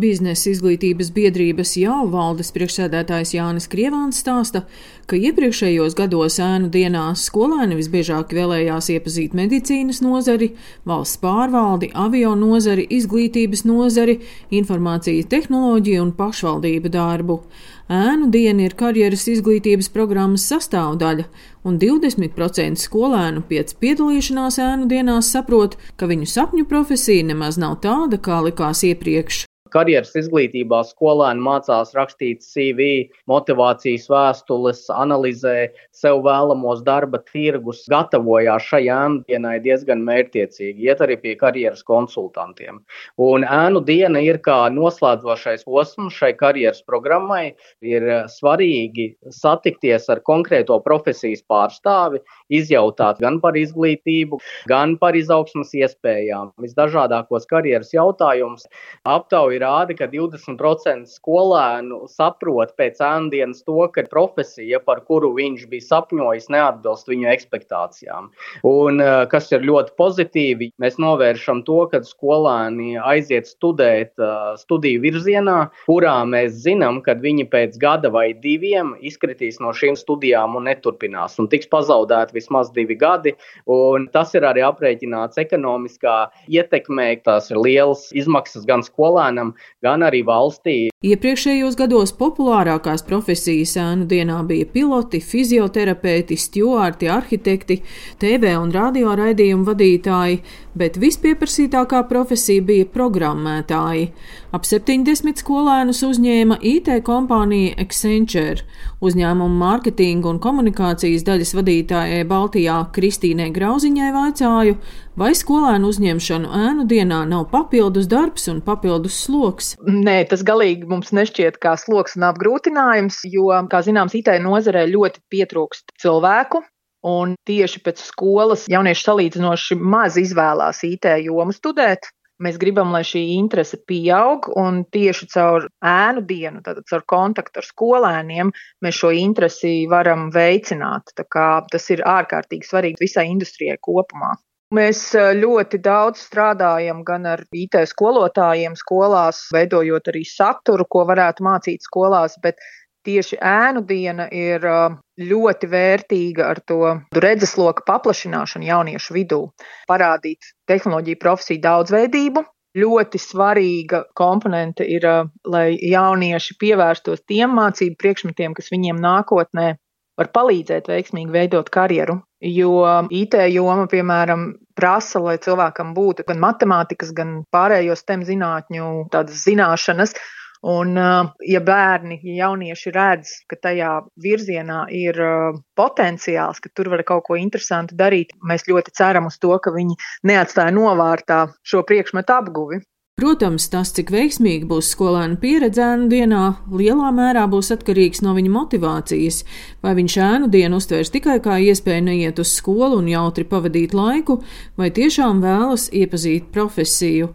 Biznesa izglītības biedrības jau valdes priekšsēdētājs Jānis Krievāns stāsta, ka iepriekšējos gados ēnu dienās skolēni visbiežāk vēlējās iepazīt medicīnas nozari, valsts pārvaldi, avio nozari, izglītības nozari, informācijas tehnoloģiju un pašvaldību darbu. Ēnu diena ir karjeras izglītības programmas sastāvdaļa, un 20% skolēnu pēc piedalīšanās ēnu dienās saprot, ka viņu sapņu profesija nemaz nav tāda, kā likās iepriekš karjeras izglītībā skolēni mācās rakstīt CV, motivācijas vēstules, analizē sev vēlamos darba tirgus, gatavojās šai ēnu diezgan mērķiecīgi, iet arī pie karjeras konsultantiem. Un ēnu diena ir kā noslēdzošais posms šai karjeras programmai. Ir svarīgi satikties ar konkrēto profesijas pārstāvi, izjautāt gan par izglītību, gan par izaugsmas iespējām, visdažādākos karjeras jautājumus. Aptauja rāda, ka 20% skolēnu saprot pēc ēndienas to, ka profesija, par kuru viņš bija sapņojis, neatbilst viņu expectācijām. Un eh, kas ir ļoti pozitīvi, mēs novēršam to, ka skolēni aiziet studēt eh, studiju virzienā, kurā mēs zinām, ka viņi pēc gada vai diviem izkritīs no šīm studijām un neturpinās, un tiks pazaudēti vismaz divi gadi. Tas ir arī aprēķināts ekonomiskā ietekmē, tās ir lielas izmaksas gan skolēnam, gan arī valstī. Iepriekšējos gados populārākās profesijas ēnu dienā bija piloti, fizioterapeiti, stjuārti, arhitekti, TV un radio raidījumu vadītāji, bet vispieprasītākā profesija bija programmētāji. Ap 70 skolēnus uzņēma IT kompānija Accenture. Uzņēmuma mārketinga un komunikācijas daļas vadītājai Baltijā Kristīnai Grauziņai vaicāju, vai skolēnu uzņemšanu ēnu dienā nav papildus darbs un papildus sloks. Nē, tas galīgi mums nešķiet kā sloks un apgrūtinājums, jo, kā zināms, IT nozarē ļoti pietrūkst cilvēku. Un tieši pēc skolas jaunieši salīdzinoši maz izvēlās IT jomu studēt. Mēs gribam, lai šī interese pieaug, un tieši caur ēnu dienu, tātad caur kontaktu ar skolēniem, mēs šo interesi varam veicināt. Tas ir ārkārtīgi svarīgi visai industrijai kopumā. Mēs ļoti daudz strādājam gan ar IT skolotājiem skolās, veidojot arī saturu, ko varētu mācīt skolās, bet tieši ēnu diena ir ļoti vērtīga ar to redzesloka paplašināšanu jauniešu vidū, parādīt tehnoloģiju profesiju daudzveidību. Ļoti svarīga komponente ir, lai jaunieši pievērstos tiem mācību priekšmetiem, kas viņiem nākotnē var palīdzēt veiksmīgi veidot karjeru. Jo IT joma, piemēram, prasa, lai cilvēkam būtu gan matemātikas, gan pārējo STEM zinātņu zināšanas. Un, ja bērni, ja jaunieši redz, ka tajā virzienā ir potenciāls, ka tur var kaut ko interesantu darīt, mēs ļoti ceram uz to, ka viņi neatstāja novārtā šo priekšmetu apguvi. Protams, tas, cik veiksmīgi būs skolēna pieredze ēnu dienā, lielā mērā būs atkarīgs no viņa motivācijas. Vai viņš ēnu dienu uztvērs tikai kā iespēju neiet uz skolu un jautri pavadīt laiku, vai tiešām vēlas iepazīt profesiju.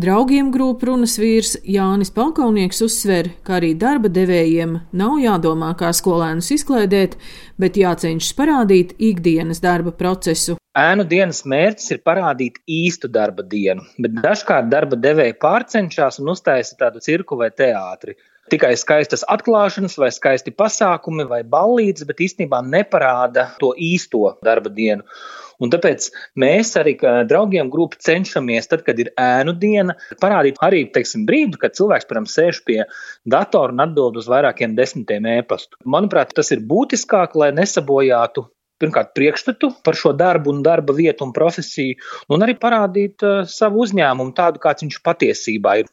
Draugiem grupu runas vīrs Jānis Palkaunieks uzsver, ka arī darba devējiem nav jādomā, kā skolēnus izklaidēt, bet jācenšas parādīt ikdienas darba procesu. Ēnu dienas mērķis ir parādīt īstu darba dienu, bet dažkārt darba devēji pārcenšas un uztaisa tādu cirku vai teātri. Tikai skaistas atklāšanas, vai skaisti pasākumi, vai ballītes, bet īstenībā neparāda to īsto darba dienu. Un tāpēc mēs arī draugiem grupu cenšamies, tad, kad ir ēnu diena, parādīt arī teiksim, brīdi, kad cilvēks, piemēram, sēž pie datora un atbild uz vairākiem desmitiem ēpastu. Manuprāt, tas ir būtiskāk, lai nesabojātu pirmkārt, priekšstatu par šo darbu, un darba vietu un profesiju, un arī parādīt uh, savu uzņēmumu tādu, kāds viņš patiesībā ir.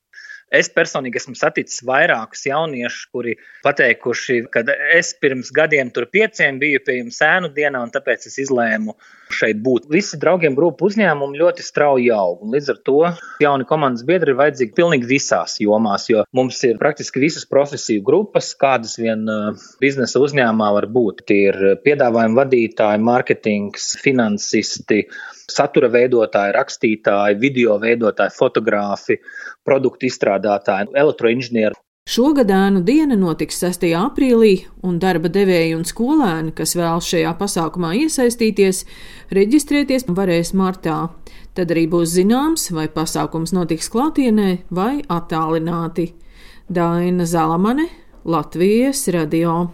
Es personīgi esmu saticis vairākus jauniešus, kuri pateikuši, ka es pirms gadiem tur pieciem biju pie jums sēnu dienā, un tāpēc es izlēmu šeit būt. Visi draugiem grupu uzņēmumi ļoti strauji aug, un līdz ar to jauni komandas biedri ir vajadzīgi pilnīgi visās jomās, jo mums ir praktiski visas profesiju grupas, kādas vien uh, biznesa uzņēmumā var būt. Tie ir piedāvājuma vadītāji, mārketings, finansisti, satura veidotāji, rakstītāji, video veidotāji, fotogrāfi, produktu izstrādātāji, elektroinženieri. Šogad ēnu diena notiks 6. aprīlī, un darba devēji un skolēni, kas vēlas šajā pasākumā iesaistīties, reģistrēties varēs martā. Tad arī būs zināms, vai pasākums notiks klātienē vai attālināti. Daina Zalamane, Latvijas radio.